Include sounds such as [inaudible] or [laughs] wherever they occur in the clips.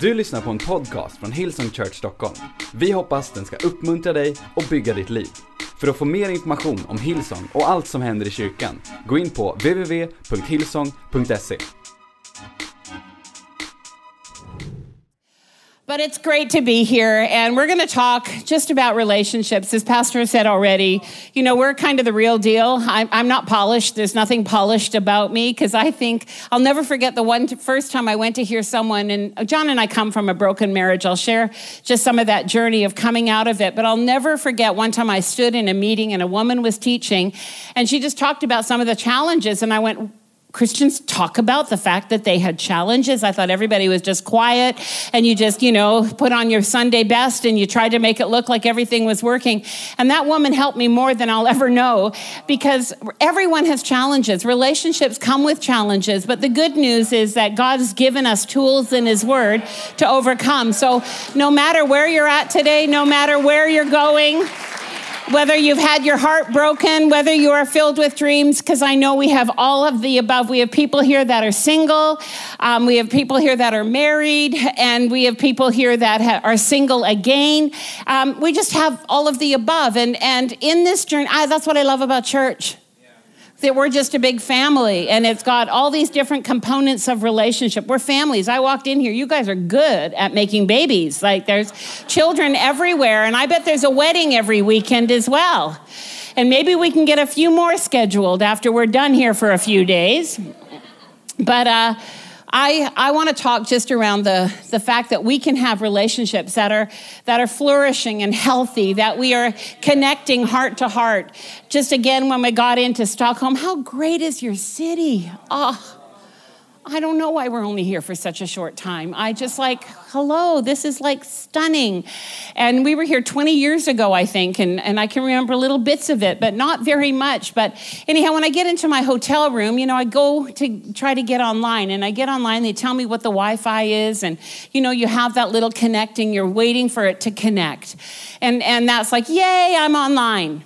Du lyssnar på en podcast från Hillsong Church Stockholm. Vi hoppas den ska uppmuntra dig och bygga ditt liv. För att få mer information om Hillsong och allt som händer i kyrkan, gå in på www.hillsong.se. But it's great to be here, and we're going to talk just about relationships. As Pastor said already, you know, we're kind of the real deal. I'm, I'm not polished. There's nothing polished about me because I think I'll never forget the one first time I went to hear someone, and uh, John and I come from a broken marriage. I'll share just some of that journey of coming out of it, but I'll never forget one time I stood in a meeting and a woman was teaching, and she just talked about some of the challenges, and I went, Christians talk about the fact that they had challenges. I thought everybody was just quiet and you just, you know, put on your Sunday best and you tried to make it look like everything was working. And that woman helped me more than I'll ever know because everyone has challenges. Relationships come with challenges, but the good news is that God has given us tools in His Word to overcome. So no matter where you're at today, no matter where you're going, whether you've had your heart broken, whether you are filled with dreams, because I know we have all of the above. We have people here that are single, um, we have people here that are married, and we have people here that ha- are single again. Um, we just have all of the above. And, and in this journey, I, that's what I love about church that we're just a big family and it's got all these different components of relationship. We're families. I walked in here, you guys are good at making babies. Like there's children everywhere, and I bet there's a wedding every weekend as well. And maybe we can get a few more scheduled after we're done here for a few days. But uh, I, I want to talk just around the, the fact that we can have relationships that are, that are flourishing and healthy, that we are connecting heart to heart. Just again, when we got into Stockholm, how great is your city? Oh, I don't know why we're only here for such a short time. I just like, hello, this is like stunning. And we were here 20 years ago, I think, and, and I can remember little bits of it, but not very much. But anyhow, when I get into my hotel room, you know, I go to try to get online, and I get online, they tell me what the Wi Fi is, and you know, you have that little connecting, you're waiting for it to connect. And, and that's like, yay, I'm online.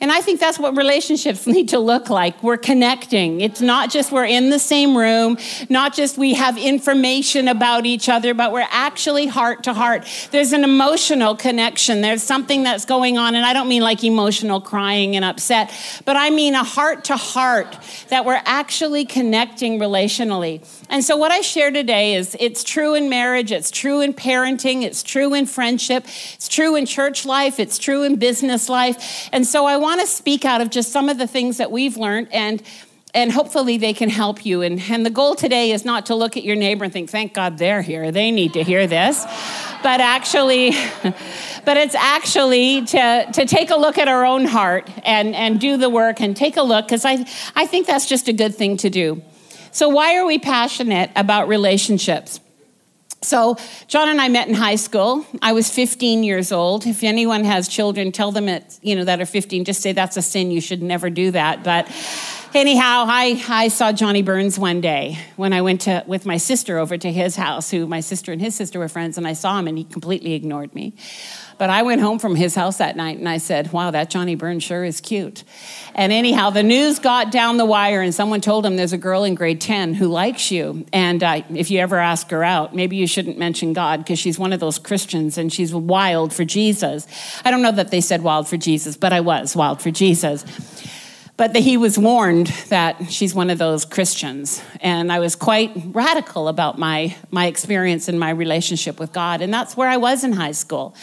And I think that's what relationships [laughs] need to look like. We're connecting. It's not just we're in the same room, not just we have information about each other, but we're actually heart to heart. There's an emotional connection. There's something that's going on. And I don't mean like emotional crying and upset, but I mean a heart to heart that we're actually connecting relationally. And so what I share today is it's true in marriage, it's true in parenting, it's true in friendship, it's true in church life, it's true in business life. And so I want to speak out of just some of the things that we've learned and and hopefully they can help you. And, and the goal today is not to look at your neighbor and think, thank God they're here. They need to hear this. But actually, [laughs] but it's actually to, to take a look at our own heart and, and do the work and take a look, because I, I think that's just a good thing to do. So, why are we passionate about relationships? So, John and I met in high school. I was 15 years old. If anyone has children, tell them it, you know, that are 15, just say that's a sin. You should never do that. But anyhow, I, I saw Johnny Burns one day when I went to, with my sister over to his house, who my sister and his sister were friends, and I saw him and he completely ignored me. But I went home from his house that night and I said, Wow, that Johnny Burns sure is cute. And anyhow, the news got down the wire and someone told him there's a girl in grade 10 who likes you. And uh, if you ever ask her out, maybe you shouldn't mention God because she's one of those Christians and she's wild for Jesus. I don't know that they said wild for Jesus, but I was wild for Jesus. But the, he was warned that she's one of those Christians. And I was quite radical about my, my experience and my relationship with God. And that's where I was in high school.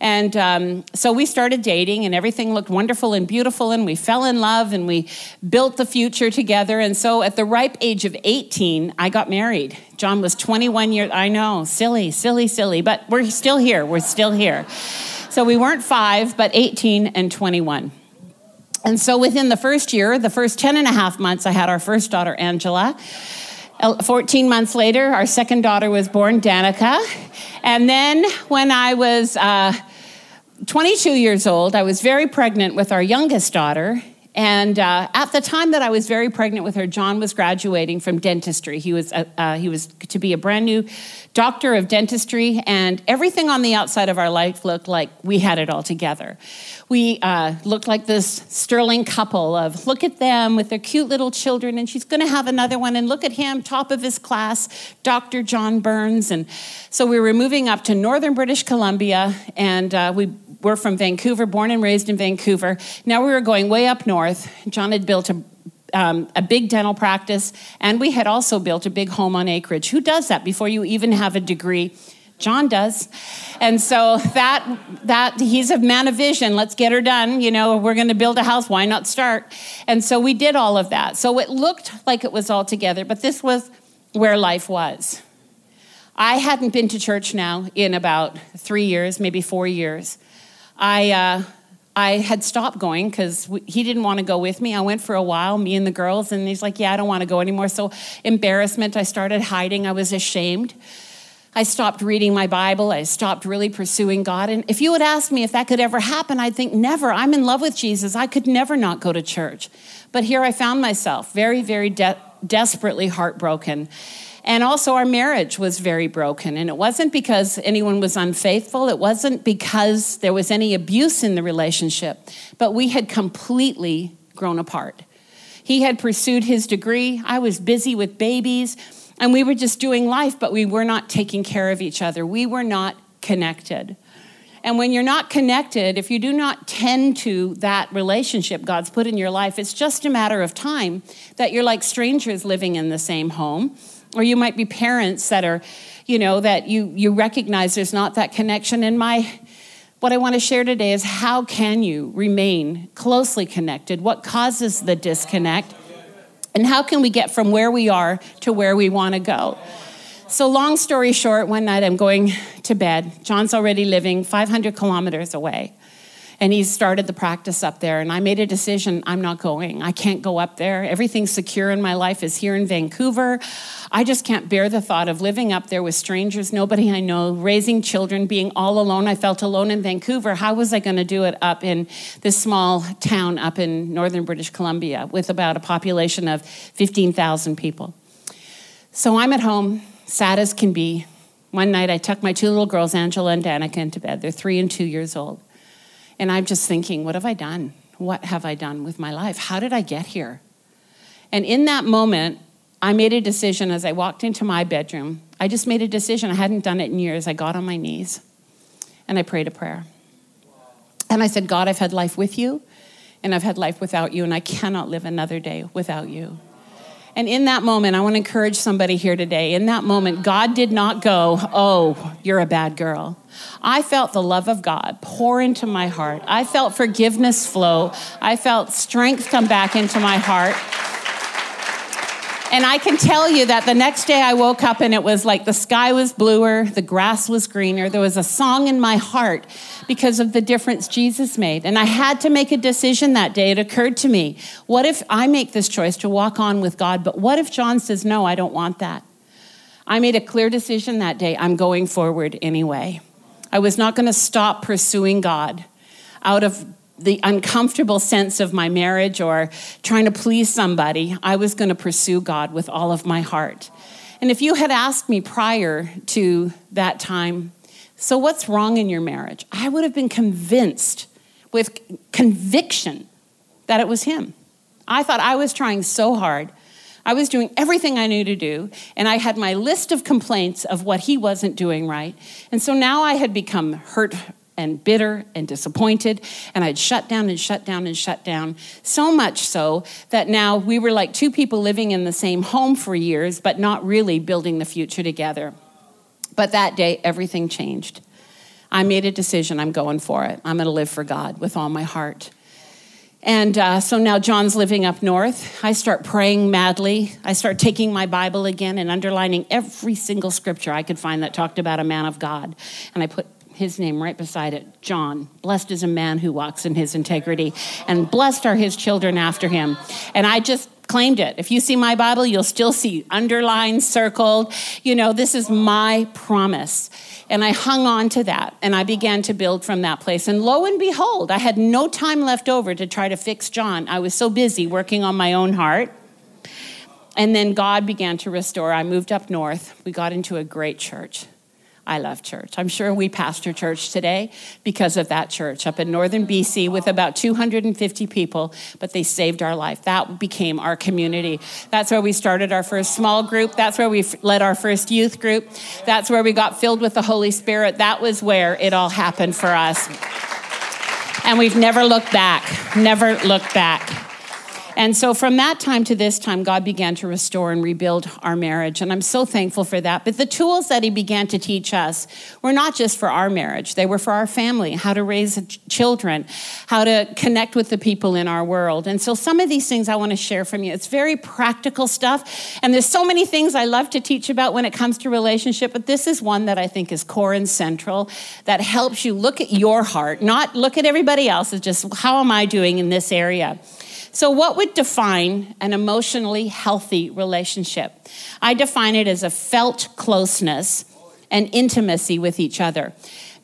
And um, so we started dating, and everything looked wonderful and beautiful, and we fell in love and we built the future together. And so at the ripe age of 18, I got married. John was 21 years, I know, silly, silly, silly, but we're still here. We're still here. So we weren't five, but 18 and 21. And so within the first year, the first 10 and a half months, I had our first daughter, Angela. 14 months later, our second daughter was born, Danica. And then when I was uh, 22 years old, I was very pregnant with our youngest daughter. And uh, at the time that I was very pregnant with her, John was graduating from dentistry. He was, uh, uh, he was to be a brand new doctor of dentistry, and everything on the outside of our life looked like we had it all together. We uh, looked like this sterling couple of look at them with their cute little children, and she's going to have another one, and look at him, top of his class, Dr. John Burns. And so we were moving up to northern British Columbia, and uh, we were from Vancouver, born and raised in Vancouver. Now we were going way up north. John had built a um, a big dental practice, and we had also built a big home on acreage. Who does that before you even have a degree? John does. And so that that he's a man of vision. Let's get her done. You know, we're going to build a house. Why not start? And so we did all of that. So it looked like it was all together, but this was where life was. I hadn't been to church now in about three years, maybe four years. I uh, I had stopped going because he didn't want to go with me. I went for a while, me and the girls, and he's like, Yeah, I don't want to go anymore. So, embarrassment, I started hiding. I was ashamed. I stopped reading my Bible. I stopped really pursuing God. And if you would ask me if that could ever happen, I'd think, Never. I'm in love with Jesus. I could never not go to church. But here I found myself very, very de- desperately heartbroken. And also, our marriage was very broken. And it wasn't because anyone was unfaithful, it wasn't because there was any abuse in the relationship, but we had completely grown apart. He had pursued his degree, I was busy with babies, and we were just doing life, but we were not taking care of each other. We were not connected. And when you're not connected, if you do not tend to that relationship God's put in your life, it's just a matter of time that you're like strangers living in the same home or you might be parents that are, you know, that you, you recognize there's not that connection. And my, what I want to share today is how can you remain closely connected? What causes the disconnect? And how can we get from where we are to where we want to go? So, long story short, one night I'm going to bed. John's already living 500 kilometers away and he started the practice up there. And I made a decision I'm not going. I can't go up there. Everything secure in my life is here in Vancouver. I just can't bear the thought of living up there with strangers, nobody I know, raising children, being all alone. I felt alone in Vancouver. How was I going to do it up in this small town up in northern British Columbia with about a population of 15,000 people? So I'm at home, sad as can be. One night I tucked my two little girls, Angela and Danica, into bed. They're three and two years old. And I'm just thinking, what have I done? What have I done with my life? How did I get here? And in that moment, I made a decision as I walked into my bedroom. I just made a decision. I hadn't done it in years. I got on my knees and I prayed a prayer. And I said, God, I've had life with you and I've had life without you, and I cannot live another day without you. And in that moment, I want to encourage somebody here today. In that moment, God did not go, Oh, you're a bad girl. I felt the love of God pour into my heart. I felt forgiveness flow. I felt strength come back into my heart. And I can tell you that the next day I woke up and it was like the sky was bluer, the grass was greener. There was a song in my heart because of the difference Jesus made. And I had to make a decision that day. It occurred to me what if I make this choice to walk on with God, but what if John says, no, I don't want that? I made a clear decision that day. I'm going forward anyway. I was not going to stop pursuing God out of the uncomfortable sense of my marriage or trying to please somebody. I was going to pursue God with all of my heart. And if you had asked me prior to that time, so what's wrong in your marriage? I would have been convinced with conviction that it was him. I thought I was trying so hard I was doing everything I knew to do, and I had my list of complaints of what he wasn't doing right. And so now I had become hurt and bitter and disappointed, and I'd shut down and shut down and shut down. So much so that now we were like two people living in the same home for years, but not really building the future together. But that day, everything changed. I made a decision I'm going for it. I'm going to live for God with all my heart. And uh, so now John's living up north. I start praying madly. I start taking my Bible again and underlining every single scripture I could find that talked about a man of God. And I put his name right beside it John. Blessed is a man who walks in his integrity, and blessed are his children after him. And I just claimed it. If you see my Bible, you'll still see underlined, circled. You know, this is my promise. And I hung on to that and I began to build from that place. And lo and behold, I had no time left over to try to fix John. I was so busy working on my own heart. And then God began to restore. I moved up north. We got into a great church. I love church. I'm sure we pastor church today because of that church up in northern BC with about 250 people, but they saved our life. That became our community. That's where we started our first small group. That's where we led our first youth group. That's where we got filled with the Holy Spirit. That was where it all happened for us. And we've never looked back, never looked back. And so from that time to this time, God began to restore and rebuild our marriage. And I'm so thankful for that. But the tools that He began to teach us were not just for our marriage, they were for our family, how to raise children, how to connect with the people in our world. And so some of these things I want to share from you. It's very practical stuff. And there's so many things I love to teach about when it comes to relationship, but this is one that I think is core and central that helps you look at your heart, not look at everybody else's, just how am I doing in this area? So, what would define an emotionally healthy relationship? I define it as a felt closeness and intimacy with each other.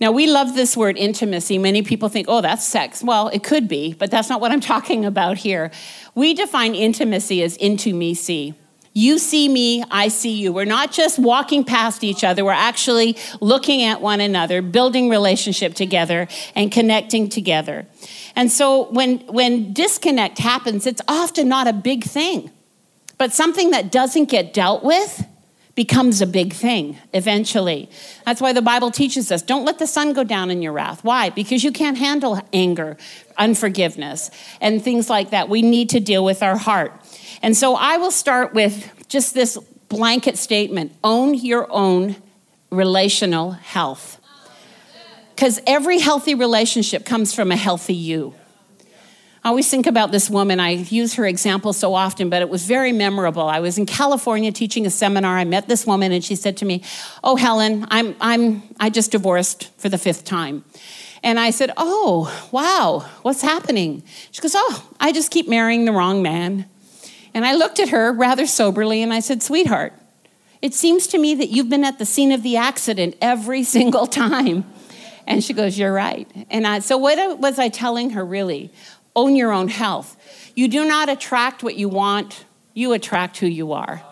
Now, we love this word intimacy. Many people think, oh, that's sex. Well, it could be, but that's not what I'm [laughs] talking about here. We define intimacy as into me see. You see me, I see you. We're not just walking past each other, we're actually looking at one another, building relationship together, and connecting together. And so when, when disconnect happens, it's often not a big thing, but something that doesn't get dealt with becomes a big thing eventually. That's why the Bible teaches us don't let the sun go down in your wrath. Why? Because you can't handle anger, unforgiveness, and things like that. We need to deal with our heart. And so I will start with just this blanket statement own your own relational health. Because every healthy relationship comes from a healthy you. I always think about this woman. I use her example so often, but it was very memorable. I was in California teaching a seminar. I met this woman, and she said to me, "Oh, Helen, I'm I'm I just divorced for the fifth time." And I said, "Oh, wow, what's happening?" She goes, "Oh, I just keep marrying the wrong man." And I looked at her rather soberly and I said, Sweetheart, it seems to me that you've been at the scene of the accident every [laughs] single time. And she goes, You're right. And I, so, what was I telling her really? Own your own health. You do not attract what you want, you attract who you are.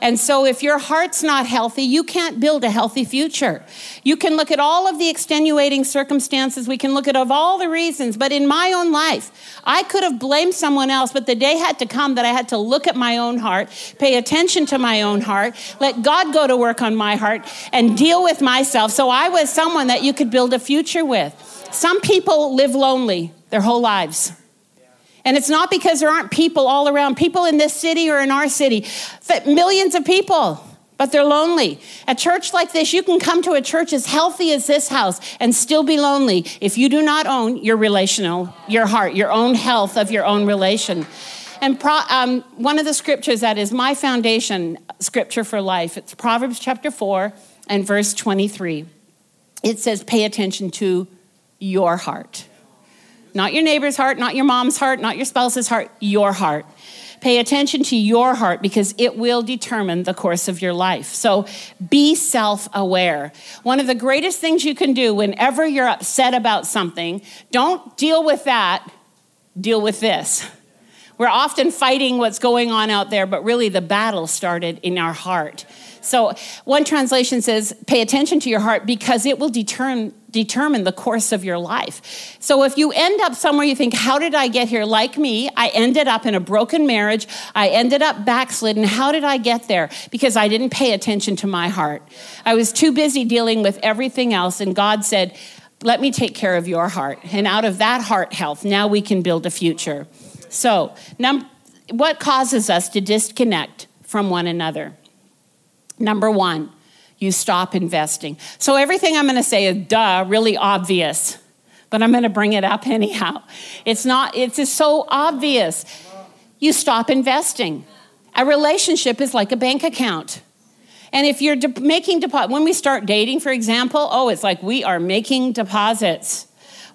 And so, if your heart's not healthy, you can't build a healthy future. You can look at all of the extenuating circumstances, we can look at of all the reasons, but in my own life, I could have blamed someone else, but the day had to come that I had to look at my own heart, pay attention to my own heart, let God go to work on my heart, and deal with myself. So I was someone that you could build a future with. Some people live lonely their whole lives. And it's not because there aren't people all around, people in this city or in our city, millions of people, but they're lonely. A church like this, you can come to a church as healthy as this house and still be lonely if you do not own your relational, your heart, your own health of your own relation. And pro, um, one of the scriptures that is my foundation scripture for life, it's Proverbs chapter 4 and verse 23. It says, Pay attention to your heart. Not your neighbor's heart, not your mom's heart, not your spouse's heart, your heart. Pay attention to your heart because it will determine the course of your life. So be self aware. One of the greatest things you can do whenever you're upset about something, don't deal with that, deal with this. We're often fighting what's going on out there, but really the battle started in our heart. So one translation says, pay attention to your heart because it will determine, determine the course of your life. So if you end up somewhere you think, how did I get here? Like me, I ended up in a broken marriage. I ended up backslidden. How did I get there? Because I didn't pay attention to my heart. I was too busy dealing with everything else. And God said, let me take care of your heart. And out of that heart health, now we can build a future. So, num- what causes us to disconnect from one another? Number one, you stop investing. So everything I'm going to say is duh, really obvious, but I'm going to bring it up [laughs] anyhow. It's not, it's just so obvious. You stop investing. A relationship is like a bank account. And if you're de- making deposit, when we start dating, for example, oh, it's like we are making deposits.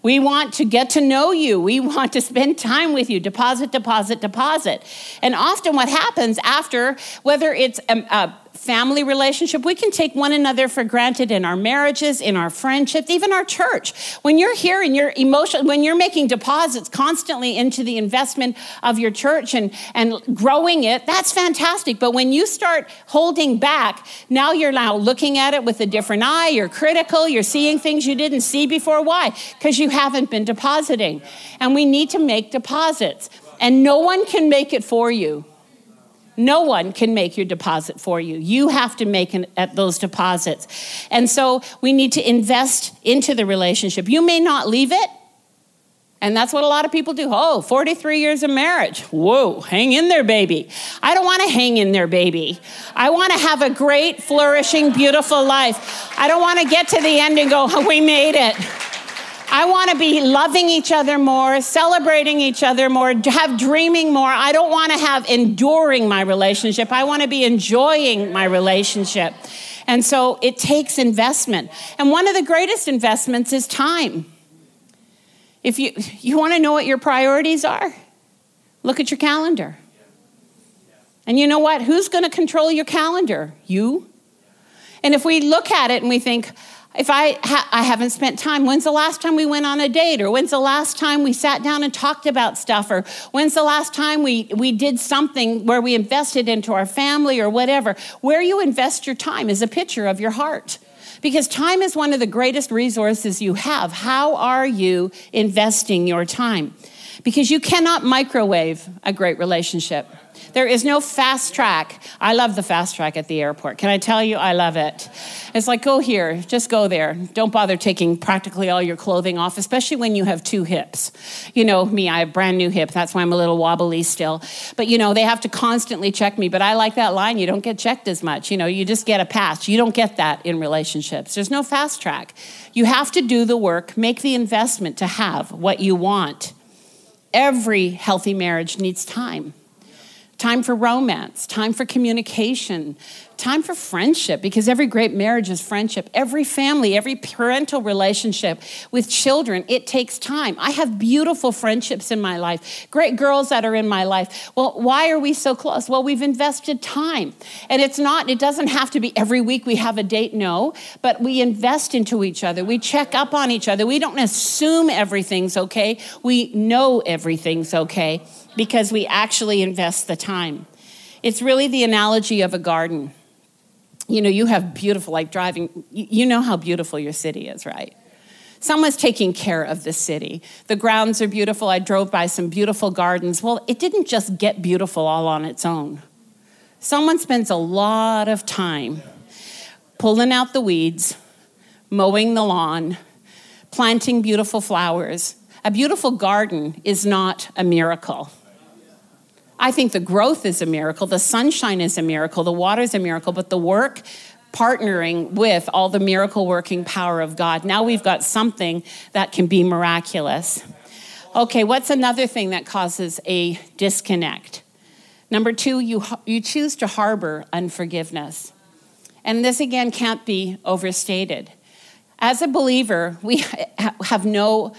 We want to get to know you. We [laughs] want to spend time with you. Deposit, deposit, deposit. And often, what happens after, whether it's a, a family relationship. We can take one another for granted in our marriages, in our friendships, even our church. When you're here and you're emotional, when you're making deposits constantly into the investment of your church and, and growing it, that's fantastic. But when you start holding back, now you're now looking at it with a different eye. You're critical. You're seeing things you didn't see before. Why? Because you haven't been depositing. And we need to make deposits. And no one can make it for you. No one can make your deposit for you. You have to make an, at those deposits. And so we need to invest into the relationship. You may not leave it. And that's what a lot of people do. Oh, 43 years of marriage. Whoa, hang in there, baby. I don't want to hang in there, baby. I want to have a great, flourishing, beautiful life. I don't want to get to the end and go, oh, we made it. I want to be loving each other more, celebrating each other more, have dreaming more. I don't want to have enduring my relationship. I want to be enjoying my relationship. And so it takes investment. And one of the greatest investments is time. If you, you want to know what your priorities are, look at your calendar. And you know what? Who's going to control your calendar? You. And if we look at it and we think, if I, ha- I haven't spent time, when's the last time we went on a date? Or when's the last time we sat down and talked about stuff? Or when's the last time we, we did something where we invested into our family or whatever? Where you invest your time is a picture of your heart. Because time is one of the greatest resources you have. How are you investing your time? Because you cannot microwave a great relationship. There is no fast track. I love the fast track at the airport. Can I tell you, I love it. It's like, go here, just go there. Don't bother taking practically all your clothing off, especially when you have two hips. You know, me, I have brand new hip. That's why I'm a little wobbly still. But, you know, they have to constantly check me. But I like that line. You don't get checked as much. You know, you just get a pass. You don't get that in relationships. There's no fast track. You have to do the work, make the investment to have what you want. Every healthy marriage needs time time for romance, time for communication, time for friendship, because every great marriage is friendship. Every family, every parental relationship with children, it takes time. I have beautiful friendships in my life, great girls that are in my life. Well, why are we so close? Well, we've invested time. And it's not, it doesn't have to be every week we have a date, no, but we invest into each other. We check up on each other. We don't assume everything's okay, we know everything's okay because we actually invest the time. It's really the analogy of a garden. You know, you have beautiful, like driving, you know how beautiful your city is, right? Someone's taking care of the city. The grounds are beautiful. I drove by some beautiful gardens. Well, it didn't just get beautiful all on its own. Someone spends a lot of time pulling out the weeds, mowing the lawn, planting beautiful flowers. A beautiful garden is not a miracle. I think the growth is a miracle, the sunshine is a miracle, the water is a miracle, but the work partnering with all the miracle working power of God. Now we've got something that can be miraculous. Okay, what's another thing that causes a disconnect? Number two, you, you choose to harbor unforgiveness. And this again can't be overstated. As a believer, we [laughs] have no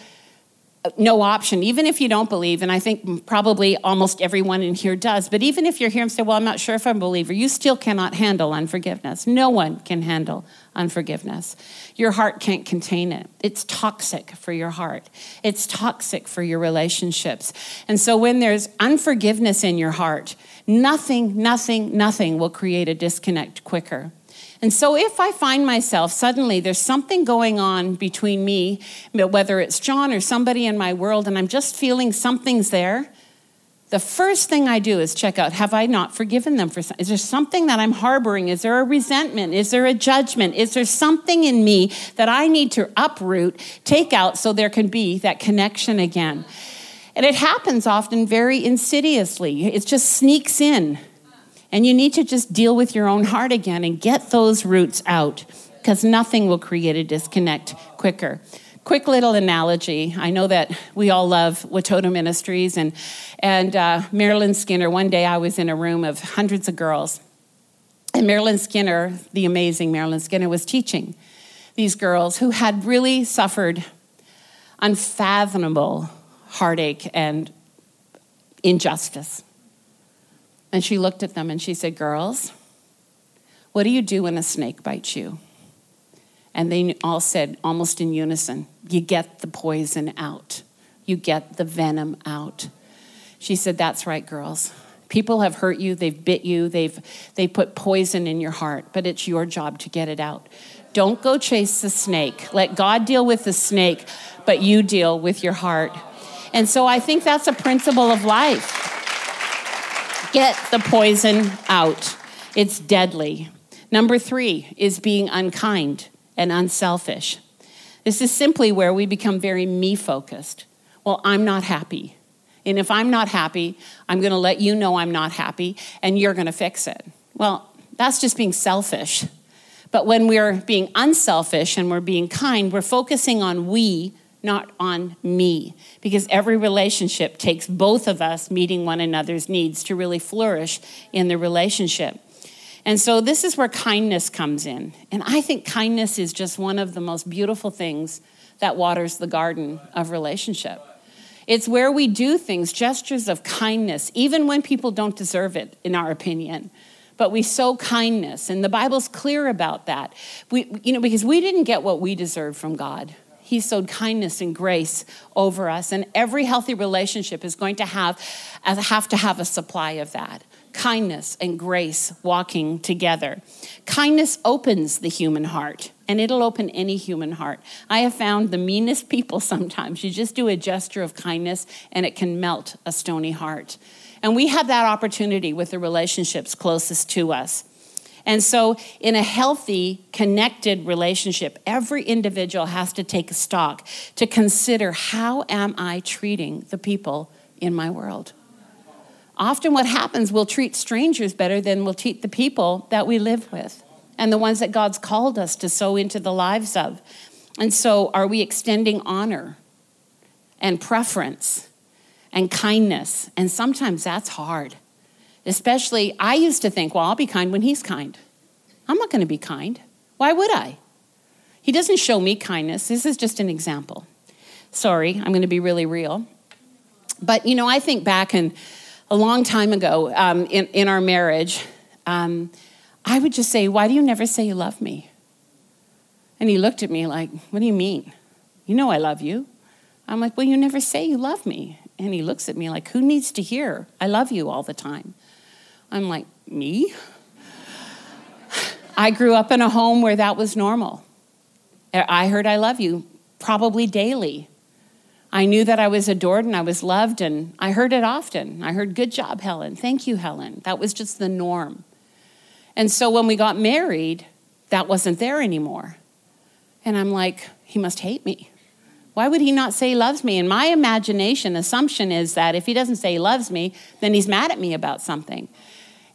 no option, even if you don't believe, and I think probably almost everyone in here does, but even if you're here and say, Well, I'm not sure if I'm a believer, you still cannot handle unforgiveness. No one can handle unforgiveness. Your heart can't contain it. It's toxic for your heart, it's toxic for your relationships. And so when there's unforgiveness in your heart, nothing, nothing, nothing will create a disconnect quicker. And so if I find myself suddenly there's something going on between me, whether it's John or somebody in my world, and I'm just feeling something's there, the first thing I do is check out have I not forgiven them for something? Is there something that I'm harboring? Is there a resentment? Is there a judgment? Is there something in me that I need to uproot, take out so there can be that connection again? And it happens often very insidiously, it just sneaks in. And you need to just deal with your own heart again and get those roots out because nothing will create a disconnect quicker. Quick little analogy. I know that we all love Watoto Ministries and, and uh, Marilyn Skinner. One day I was in a room of hundreds of girls, and Marilyn Skinner, the amazing Marilyn Skinner, was teaching these girls who had really suffered unfathomable heartache and injustice. And she looked at them and she said, Girls, what do you do when a snake bites you? And they all said, almost in unison, You get the poison out. You get the venom out. She said, That's right, girls. People have hurt you, they've bit you, they've, they put poison in your heart, but it's your job to get it out. Don't go chase the snake. Let God deal with the snake, but you deal with your heart. And so I think that's a principle of life. Get the poison out, it's deadly. Number three is being unkind and unselfish. This is simply where we become very me focused. Well, I'm not happy. And if I'm not happy, I'm going to let you know I'm not happy and you're going to fix it. Well, that's just being selfish. But when we're being unselfish and we're being kind, we're focusing on we, not on me. Because every relationship takes both of us meeting one another's needs to really flourish in the relationship. And so this is where kindness comes in. And I think kindness is just one of the most beautiful things that waters the garden of relationship. It's where we do things, gestures of kindness, even when people don't deserve it, in our opinion. But we sow kindness, and the Bible's clear about that. We, you know, because we didn't get what we deserved from God. He sowed kindness and grace over us, and every healthy relationship is going to have, uh, have to have a supply of that kindness and grace walking together. Kindness opens the human heart, and it'll open any human heart. I have found the meanest people [laughs] sometimes, you just do a gesture of kindness, and it can melt a stony heart. And we have that opportunity with the relationships closest to us. And so, in a healthy, connected relationship, every individual has to take a stock to consider how am I treating the people in my world? Often, what happens, we'll treat strangers better than we'll treat the people that we live with and the ones that God's called us to sow into the lives of. And so, are we extending honor and preference and kindness? And sometimes that's hard. Especially, I used to think, well, I'll be kind when he's kind. I'm not going to be kind. Why would I? He doesn't show me kindness. This is just an example. Sorry, I'm going to be really real. But, you know, I think back and a long time ago um, in, in our marriage, um, I would just say, Why do you never say you love me? And he looked at me like, What do you mean? You know I love you. I'm like, Well, you never say you love me. And he looks at me like, Who needs to hear I love you all the time? I'm like, Me? I grew up in a home where that was normal. I heard I love you probably daily. I knew that I was adored and I was loved, and I heard it often. I heard, Good job, Helen. Thank you, Helen. That was just the norm. And so when we got married, that wasn't there anymore. And I'm like, He must hate me. Why would he not say he loves me? And my imagination assumption is that if he doesn't say he loves me, then he's mad at me about something.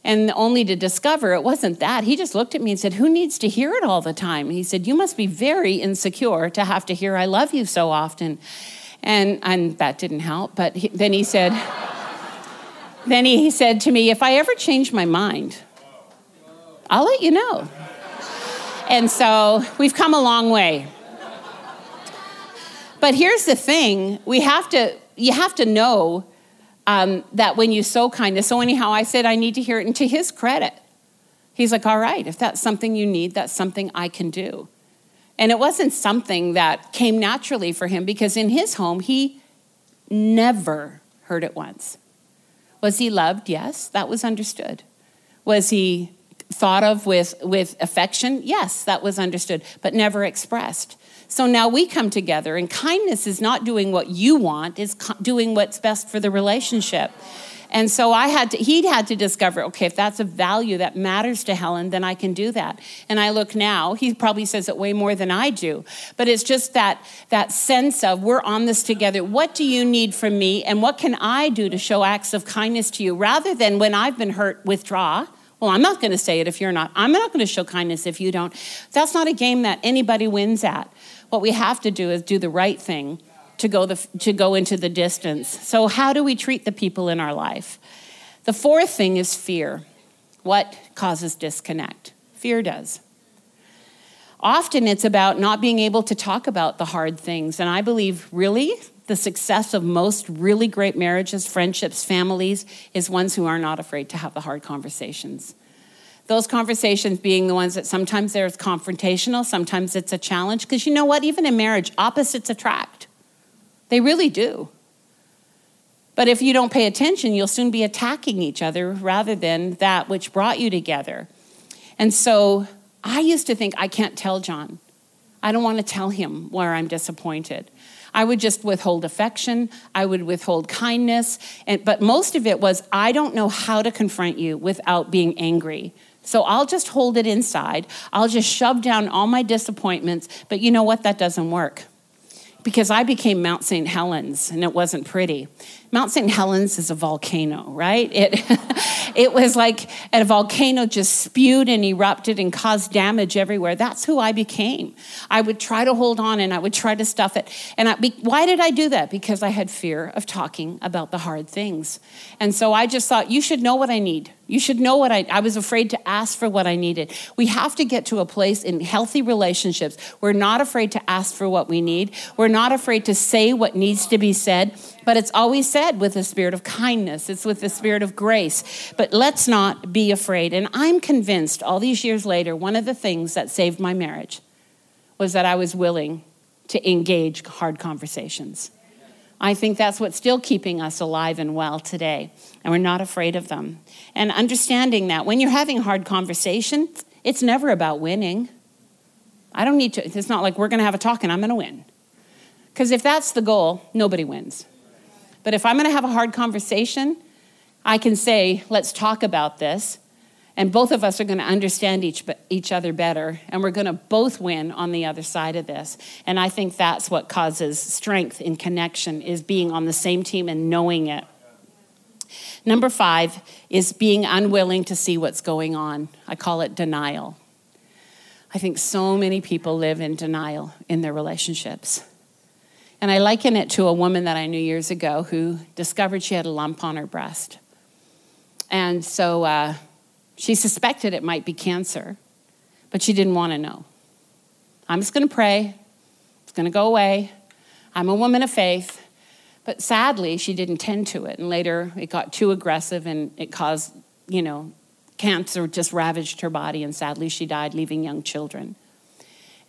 And only to discover it wasn't that. He just looked at me and said, Who needs to hear it all the time? He said, You must be very insecure to have to hear I love you so often. And, and that didn't help. But he, then he said, [laughs] then he said to me, if I ever change my mind, I'll let you know. And so we've come a long way. But here's the thing we have to, you have to know um, that when you sow kindness, so anyhow, I said I need to hear it, and to his credit, he's like, all right, if that's something you need, that's something I can do. And it wasn't something that came naturally for him because in his home, he never heard it once. Was he loved? Yes, that was understood. Was he thought of with, with affection? Yes, that was understood, but never expressed. So now we come together, and kindness is not doing what you want, it's doing what's best for the relationship. And so I had to, he had to discover, okay, if that's a value that matters to Helen, then I can do that. And I look now, he probably says it way more than I do. But it's just that that sense of we're on this together. What do you need from me? And what can I do to show acts of kindness to you? Rather than when I've been hurt, withdraw. Well, I'm not going to say it if you're not. I'm not going to show kindness if you don't. That's not a game that anybody wins at. What we have to do is do the right thing to go, the, to go into the distance. So, how do we treat the people in our life? The fourth thing is fear. What causes disconnect? Fear does. often it's about not being able to talk about the hard things. And I believe, really, the success of most really great marriages, friendships, families is ones who are not afraid to have the hard conversations. Those conversations being the ones that sometimes there's confrontational, sometimes it's a challenge. Because you know what? Even in marriage, opposites attract. They really do. But if you don't pay attention, you'll soon be attacking each other rather than that which brought you together. And so I used to think, I can't tell John. I don't want to tell him where I'm disappointed. I would just withhold affection, I would withhold kindness, and, but most of it was, I don't know how to confront you without being angry. So I'll just hold it inside. I'll just shove down all my disappointments. But you know what? That doesn't work because I became Mount St. Helens and it wasn't pretty. Mount St. Helens is a volcano, right? It, [laughs] it was like a volcano just spewed and erupted and caused damage everywhere. That's who I became. I would try to hold on and I would try to stuff it. And I, why did I do that? Because I had fear of talking about the hard things. And so I just thought, you should know what I need. You should know what I, I was afraid to ask for what I needed. We have to get to a place in healthy relationships. We're not afraid to ask for what we need. We're not afraid to say what needs to be said but it's always said with a spirit of kindness, it's with the spirit of grace. But let's not be afraid. And I'm convinced all these years later, one of the things that saved my marriage was that I was willing to engage hard conversations. I think that's what's still keeping us alive and well today, and we're not afraid of them. And understanding that when you're having hard conversation, it's never about winning. I don't need to, it's not like we're going to have a talk and I'm going to win. Because if that's the goal, nobody wins. But if I'm going to have a hard conversation, I can say, let's talk about this. And both of us are going to understand each, each other better. And we're going to both win on the other side of this. And I think that's what causes strength in connection is being on the same team and knowing it. Number five is being unwilling to see what's going on. I call it denial. I think so many people live in denial in their relationships. And I liken it to a woman that I knew years ago who discovered she had a lump on her breast. And so uh, she suspected it might be cancer, but she didn't want to know. I'm just going to pray, it's going to go away. I'm a woman of faith. But sadly, she didn't tend to it. And later, it got too aggressive and it caused, you know, cancer just ravaged her body. And sadly, she died, leaving young children.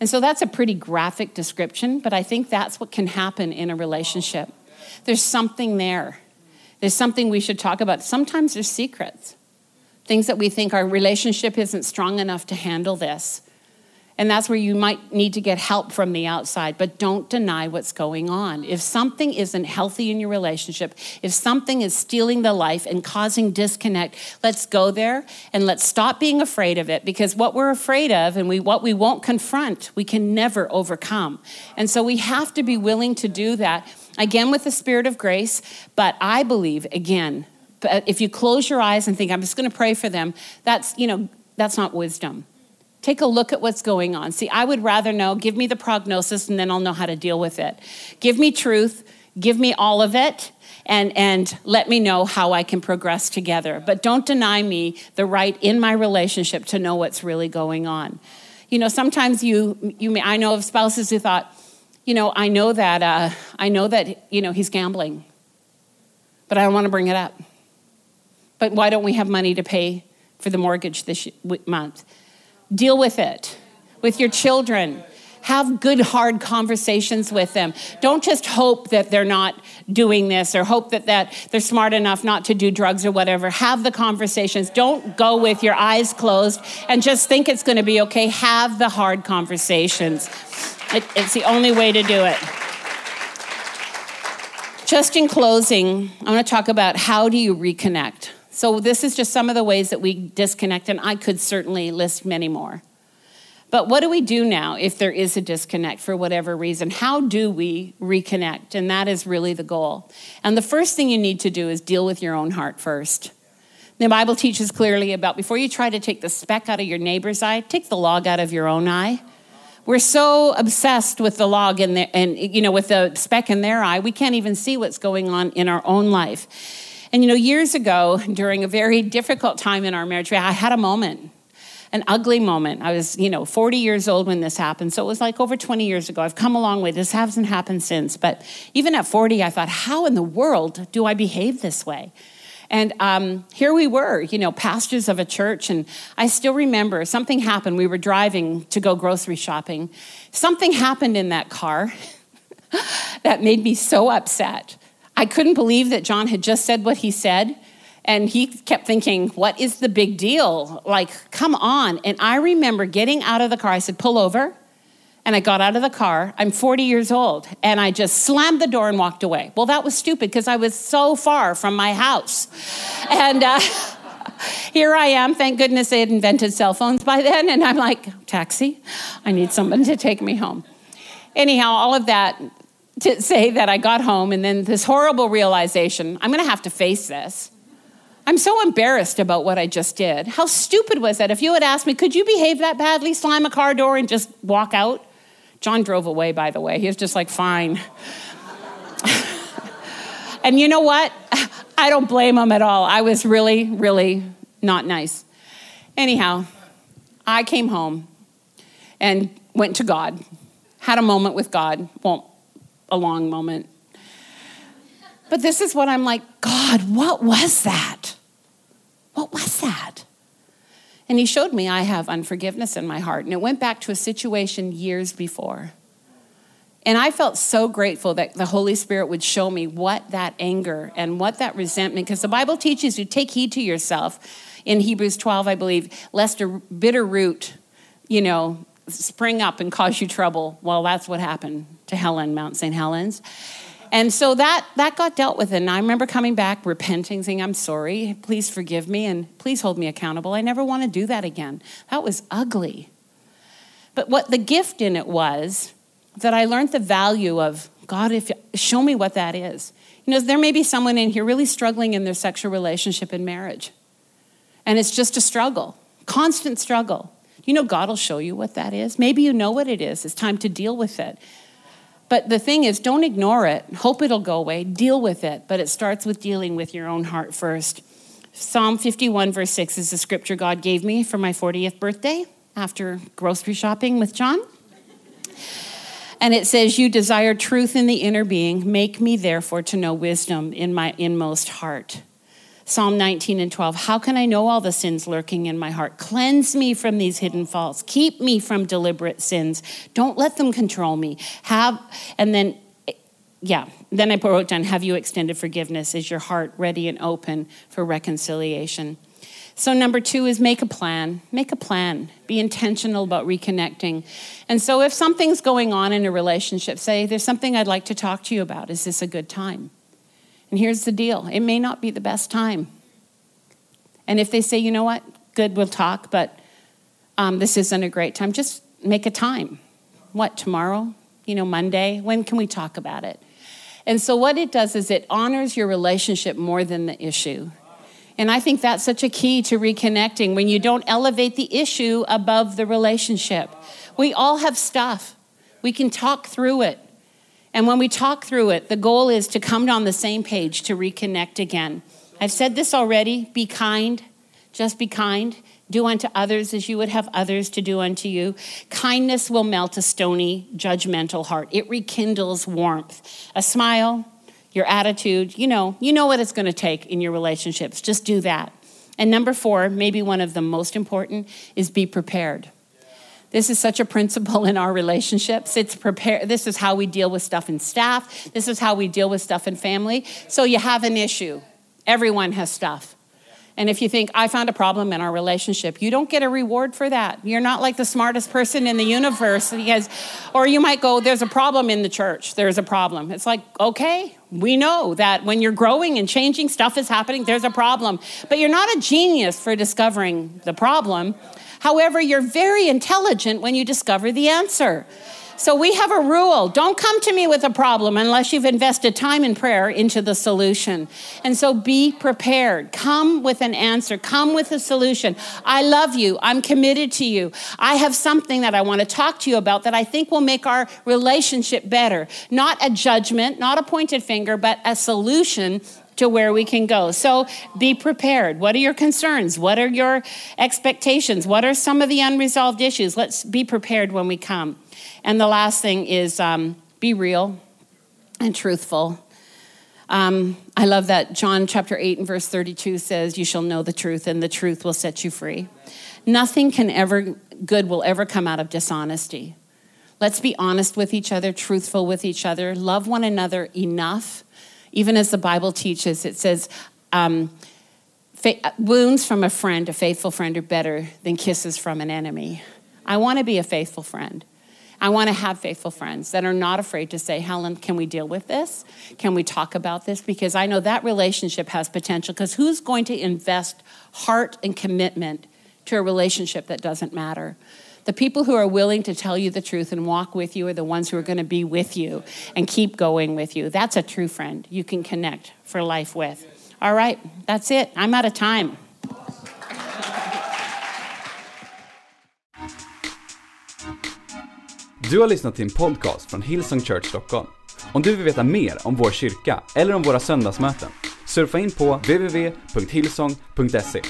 And so that's a pretty graphic description, but I think that's what can happen in a relationship. There's something there. There's something we should talk about. Sometimes there's secrets, things that we think our relationship isn't strong enough to handle this. And that's where you might need to get help from the outside, but don't deny what's going on. If something isn't healthy in your relationship, if something is stealing the life and causing disconnect, let's go there and let's stop being afraid of it because what we're afraid of and we, what we won't confront, we can never overcome. And so we have to be willing to do that, again, with the spirit of grace. But I believe, again, if you close your eyes and think, I'm just going to pray for them, that's, you know, that's not wisdom. Take a look at what's going on. See, I would rather know, give me the prognosis and then I'll know how to deal with it. Give me truth, give me all of it, and, and let me know how I can progress together. But don't deny me the right in my relationship to know what's really going on. You know, sometimes you, you may, I know of spouses who thought, you know, I know that, uh, I know that, you know, he's gambling, but I don't want to bring it up. But why don't we have money to pay for the mortgage this month? Deal with it with your children. Have good, hard conversations with them. Don't just hope that they're not doing this or hope that, that they're smart enough not to do drugs or whatever. Have the conversations. Don't go with your eyes closed and just think it's going to be okay. Have the hard conversations. It, it's the only way to do it. Just in closing, I want to talk about how do you reconnect? So, this is just some of the ways that we disconnect, and I could certainly list many more. But what do we do now if there is a disconnect for whatever reason? How do we reconnect? And that is really the goal. And the first thing you need to do is deal with your own heart first. The Bible teaches clearly about before you try to take the speck out of your neighbor's eye, take the log out of your own eye. We're so obsessed with the log in the, and you know with the speck in their eye, we can't even see what's going on in our own life. And you know, years ago, during a very difficult time in our marriage, I had a moment. an ugly moment. I was, you know, 40 years old when this happened. So it was like over 20 years ago. I've come a long way. This hasn't happened since. But even at 40, I thought, how in the world do I behave this way? And um, here we were, you know, pastors of a church. And I still remember something happened. We were driving to go grocery shopping. Something happened in that car [laughs] that made me so upset. I couldn't believe that John had just said what he said. And he kept thinking, What is the big deal? Like, come on. And I remember getting out of the car. I said, Pull over. And I got out of the car. I'm 40 years old. And I just slammed the door and walked away. Well, that was stupid because I was so far from my house. And uh, [laughs] here I am. Thank goodness they had invented cell phones by then. And I'm like, Taxi, I need someone to take me home. Anyhow, all of that to say that I got home and then this horrible realization I'm going to have to face this. I'm so embarrassed about what I just did. How stupid was that? If you had asked me, could you behave that badly, slam a car door and just walk out? John drove away, by the way. He was just like, fine. [laughs] and you know what? I don't blame him at all. I was really, really not nice. Anyhow, I came home and went to God, had a moment with God. Well, a long moment. But this is what I'm like God, what was that? What was that? And he showed me I have unforgiveness in my heart. And it went back to a situation years before. And I felt so grateful that the Holy Spirit would show me what that anger and what that resentment, because the Bible teaches you take heed to yourself in Hebrews 12, I believe, lest a bitter root, you know, spring up and cause you trouble. Well, that's what happened to Helen, Mount St. Helens. And so that that got dealt with. And I remember coming back, repenting, saying, I'm sorry, please forgive me, and please hold me accountable. I never want to do that again. That was ugly. But what the gift in it was that I learned the value of God, if you, show me what that is. You know, there may be someone in here really struggling in their sexual relationship and marriage. And it's just a struggle, constant struggle. You know, God will show you what that is. Maybe you know what it is. It's time to deal with it. But the thing is, don't ignore it. Hope it'll go away. Deal with it. But it starts with dealing with your own heart first. Psalm 51, verse 6 is the scripture God gave me for my 40th birthday after grocery shopping with John. And it says, You desire truth in the inner being. Make me, therefore, to know wisdom in my inmost heart. Psalm 19 and 12. How can I know all the sins lurking in my heart? Cleanse me from these hidden faults. Keep me from deliberate sins. Don't let them control me. Have, and then, yeah, then I wrote down, Have you extended forgiveness? Is your heart ready and open for reconciliation? So, number two is make a plan. Make a plan. Be intentional about reconnecting. And so, if something's going on in a relationship, say, There's something I'd like to talk to you about. Is this a good time? And here's the deal it may not be the best time. And if they say, you know what, good, we'll talk, but um, this isn't a great time, just make a time. What, tomorrow? You know, Monday? When can we talk about it? And so, what it does is it honors your relationship more than the issue. And I think that's such a key to reconnecting when you don't elevate the issue above the relationship. We all have stuff, we can talk through it. And when we talk through it, the goal is to come on the same page to reconnect again. I've said this already be kind, just be kind. Do unto others as you would have others to do unto you. Kindness will melt a stony, judgmental heart. It rekindles warmth. A smile, your attitude, you know, you know what it's going to take in your relationships. Just do that. And number four, maybe one of the most important, is be prepared. This is such a principle in our relationships. It's prepare this is how we deal with stuff in staff. This is how we deal with stuff in family. So you have an issue. Everyone has stuff. And if you think, I found a problem in our relationship, you don't get a reward for that. You're not like the smartest person in the universe because, or you might go, there's a problem in the church. There's a problem. It's like, okay, we know that when you're growing and changing, stuff is happening, there's a problem. But you're not a genius for discovering the problem. However, you're very intelligent when you discover the answer. So we have a rule don't come to me with a problem unless you've invested time in prayer into the solution. And so be prepared. Come with an answer, come with a solution. I love you. I'm committed to you. I have something that I want to talk to you about that I think will make our relationship better. Not a judgment, not a pointed finger, but a solution to where we can go. So be prepared. What are your concerns? What are your expectations? What are some of the unresolved issues? Let's be prepared when we come. And the last thing is um, be real and truthful. Um, I love that John chapter 8 and verse 32 says, You shall know the truth, and the truth will set you free. Nothing can ever, good will ever come out of dishonesty. Let's be honest with each other, truthful with each other, love one another enough. Even as the Bible teaches, it says, um, wounds from a friend, a faithful friend, are better than kisses from an enemy. I want to be a faithful friend. I want to have faithful friends that are not afraid to say, Helen, can we deal with this? Can we talk about this? Because I know that relationship has potential. Because who's going to invest heart and commitment to a relationship that doesn't matter? The people who are willing to tell you the truth and walk with you are the ones who are going to be with you and keep going with you. That's a true friend you can connect for life with. All right, that's it. I'm out of time. Du har lyssnat till en podcast från Hillsong Church Stockholm. Om du vill veta mer om vår kyrka eller om våra söndagsmöten, surfa in på www.hillsong.se.